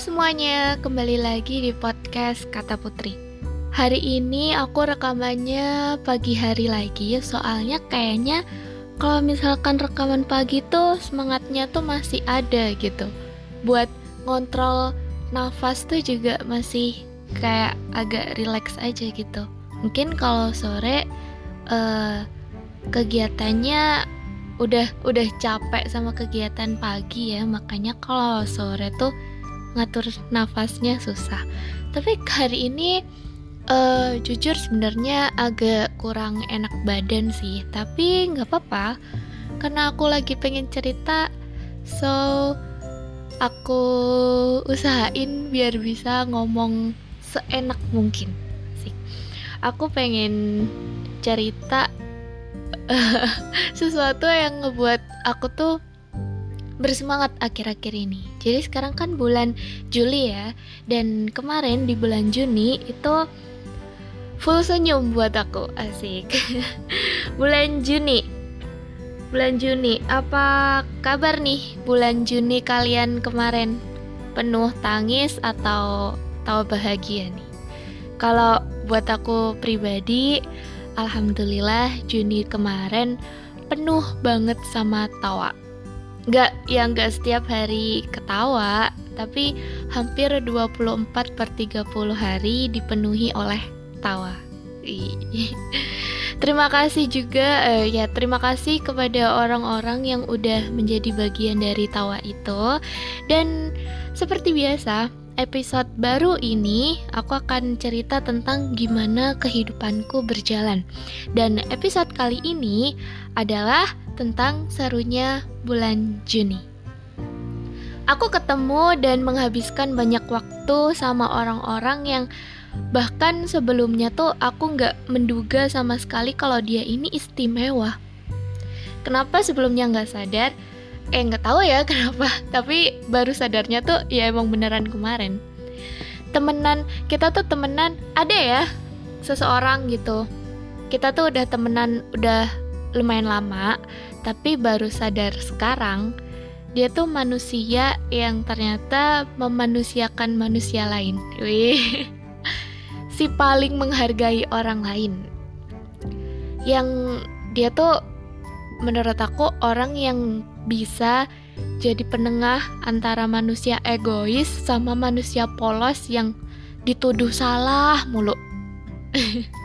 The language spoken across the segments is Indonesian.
semuanya, kembali lagi di podcast Kata Putri. Hari ini aku rekamannya pagi hari lagi, soalnya kayaknya kalau misalkan rekaman pagi tuh semangatnya tuh masih ada gitu. Buat ngontrol nafas tuh juga masih kayak agak relax aja gitu. Mungkin kalau sore uh, kegiatannya udah udah capek sama kegiatan pagi ya, makanya kalau sore tuh ngatur nafasnya susah. Tapi hari ini uh, jujur sebenarnya agak kurang enak badan sih. Tapi nggak apa-apa karena aku lagi pengen cerita. So aku usahain biar bisa ngomong seenak mungkin. Sih aku pengen cerita sesuatu yang ngebuat aku tuh bersemangat akhir-akhir ini. Jadi sekarang kan bulan Juli ya, dan kemarin di bulan Juni itu full senyum buat aku, asik. bulan Juni, bulan Juni, apa kabar nih bulan Juni kalian kemarin? Penuh tangis atau tawa bahagia nih? Kalau buat aku pribadi, alhamdulillah Juni kemarin penuh banget sama tawa nggak yang nggak setiap hari ketawa tapi hampir 24 per 30 hari dipenuhi oleh tawa. Terima kasih juga uh, ya terima kasih kepada orang-orang yang udah menjadi bagian dari tawa itu. Dan seperti biasa episode baru ini aku akan cerita tentang gimana kehidupanku berjalan. Dan episode kali ini adalah tentang serunya bulan Juni. Aku ketemu dan menghabiskan banyak waktu sama orang-orang yang bahkan sebelumnya tuh aku nggak menduga sama sekali kalau dia ini istimewa. Kenapa sebelumnya nggak sadar? Eh nggak tahu ya kenapa, tapi baru sadarnya tuh ya emang beneran kemarin. Temenan, kita tuh temenan ada ya seseorang gitu. Kita tuh udah temenan udah lumayan lama, tapi baru sadar sekarang dia tuh manusia yang ternyata memanusiakan manusia lain. Wih. si paling menghargai orang lain. Yang dia tuh menurut aku orang yang bisa jadi penengah antara manusia egois sama manusia polos yang dituduh salah mulu.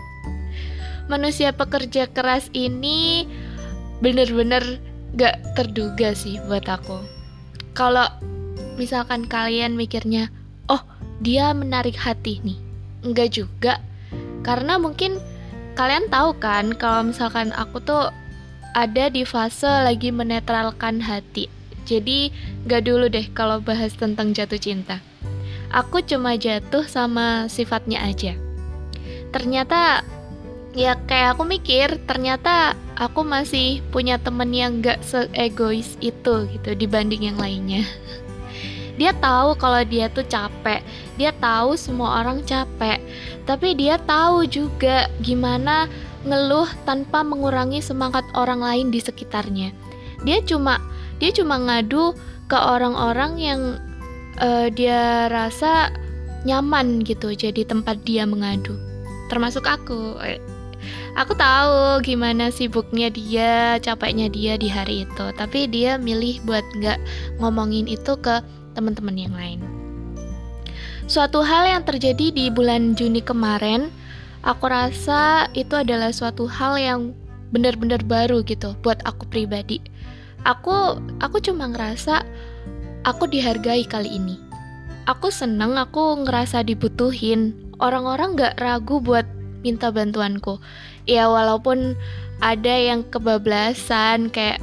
manusia pekerja keras ini bener-bener gak terduga sih buat aku. Kalau misalkan kalian mikirnya, oh dia menarik hati nih, enggak juga. Karena mungkin kalian tahu kan kalau misalkan aku tuh ada di fase lagi menetralkan hati. Jadi gak dulu deh kalau bahas tentang jatuh cinta. Aku cuma jatuh sama sifatnya aja. Ternyata ya kayak aku mikir ternyata aku masih punya temen yang gak seegois itu gitu dibanding yang lainnya. Dia tahu kalau dia tuh capek. Dia tahu semua orang capek. Tapi dia tahu juga gimana ngeluh tanpa mengurangi semangat orang lain di sekitarnya. Dia cuma dia cuma ngadu ke orang-orang yang uh, dia rasa nyaman gitu jadi tempat dia mengadu. Termasuk aku aku tahu gimana sibuknya dia, capeknya dia di hari itu, tapi dia milih buat nggak ngomongin itu ke teman-teman yang lain. Suatu hal yang terjadi di bulan Juni kemarin, aku rasa itu adalah suatu hal yang benar-benar baru gitu buat aku pribadi. Aku aku cuma ngerasa aku dihargai kali ini. Aku seneng, aku ngerasa dibutuhin. Orang-orang gak ragu buat minta bantuanku. Ya walaupun ada yang kebablasan kayak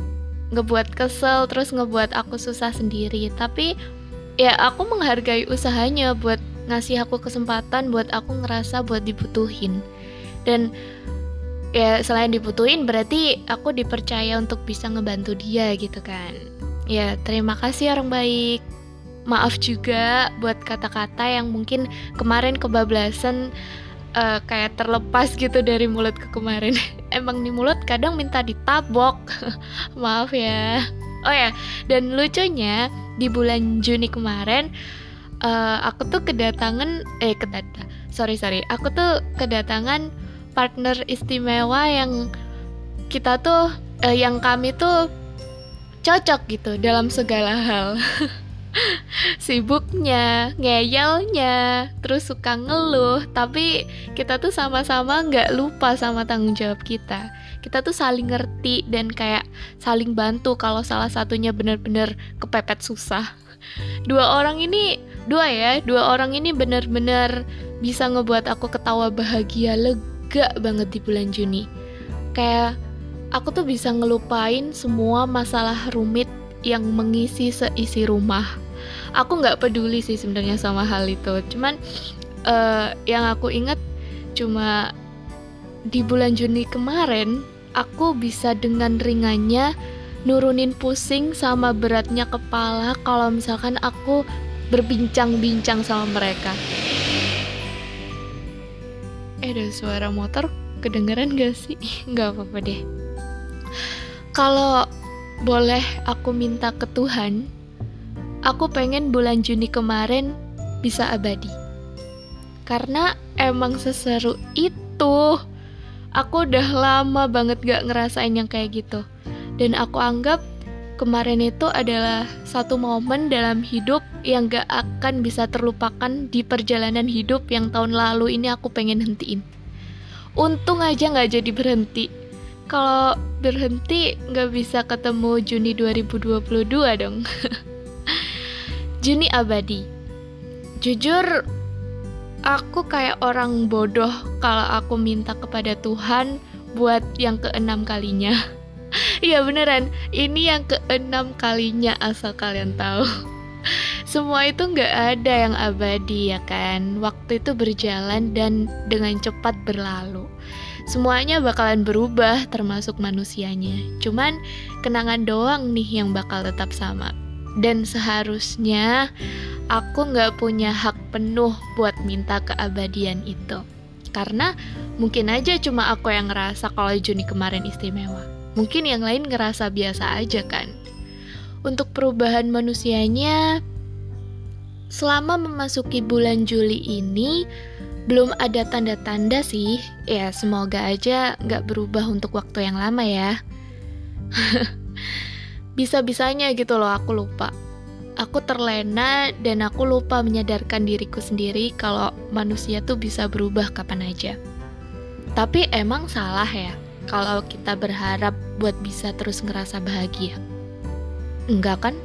ngebuat kesel terus ngebuat aku susah sendiri. Tapi ya aku menghargai usahanya buat ngasih aku kesempatan buat aku ngerasa buat dibutuhin. Dan ya selain dibutuhin berarti aku dipercaya untuk bisa ngebantu dia gitu kan. Ya terima kasih orang baik. Maaf juga buat kata-kata yang mungkin kemarin kebablasan uh, kayak terlepas gitu dari mulut ke kemarin. Emang nih mulut kadang minta ditabok. Maaf ya. Oh ya, dan lucunya di bulan Juni kemarin uh, aku tuh kedatangan eh kedatangan sorry sorry aku tuh kedatangan partner istimewa yang kita tuh uh, yang kami tuh cocok gitu dalam segala hal sibuknya, ngeyelnya, terus suka ngeluh, tapi kita tuh sama-sama nggak lupa sama tanggung jawab kita. Kita tuh saling ngerti dan kayak saling bantu kalau salah satunya bener-bener kepepet susah. Dua orang ini, dua ya, dua orang ini bener-bener bisa ngebuat aku ketawa bahagia, lega banget di bulan Juni. Kayak aku tuh bisa ngelupain semua masalah rumit yang mengisi seisi rumah. Aku nggak peduli sih sebenarnya sama hal itu. Cuman uh, yang aku ingat cuma di bulan Juni kemarin aku bisa dengan ringannya nurunin pusing sama beratnya kepala kalau misalkan aku berbincang-bincang sama mereka. Eh, ada suara motor kedengeran gak sih? Gak apa-apa deh. Kalau boleh aku minta ke Tuhan, aku pengen bulan Juni kemarin bisa abadi. Karena emang seseru itu. Aku udah lama banget gak ngerasain yang kayak gitu. Dan aku anggap kemarin itu adalah satu momen dalam hidup yang gak akan bisa terlupakan di perjalanan hidup yang tahun lalu ini aku pengen hentiin. Untung aja gak jadi berhenti kalau berhenti nggak bisa ketemu Juni 2022 dong. Juni abadi. Jujur, aku kayak orang bodoh kalau aku minta kepada Tuhan buat yang keenam kalinya. Iya beneran, ini yang keenam kalinya asal kalian tahu. Semua itu nggak ada yang abadi ya kan. Waktu itu berjalan dan dengan cepat berlalu semuanya bakalan berubah termasuk manusianya. Cuman kenangan doang nih yang bakal tetap sama. Dan seharusnya aku nggak punya hak penuh buat minta keabadian itu. Karena mungkin aja cuma aku yang ngerasa kalau Juni kemarin istimewa. Mungkin yang lain ngerasa biasa aja kan. Untuk perubahan manusianya, selama memasuki bulan Juli ini, belum ada tanda-tanda sih, ya semoga aja nggak berubah untuk waktu yang lama ya. Bisa-bisanya gitu loh aku lupa. Aku terlena dan aku lupa menyadarkan diriku sendiri kalau manusia tuh bisa berubah kapan aja. Tapi emang salah ya kalau kita berharap buat bisa terus ngerasa bahagia. Enggak kan?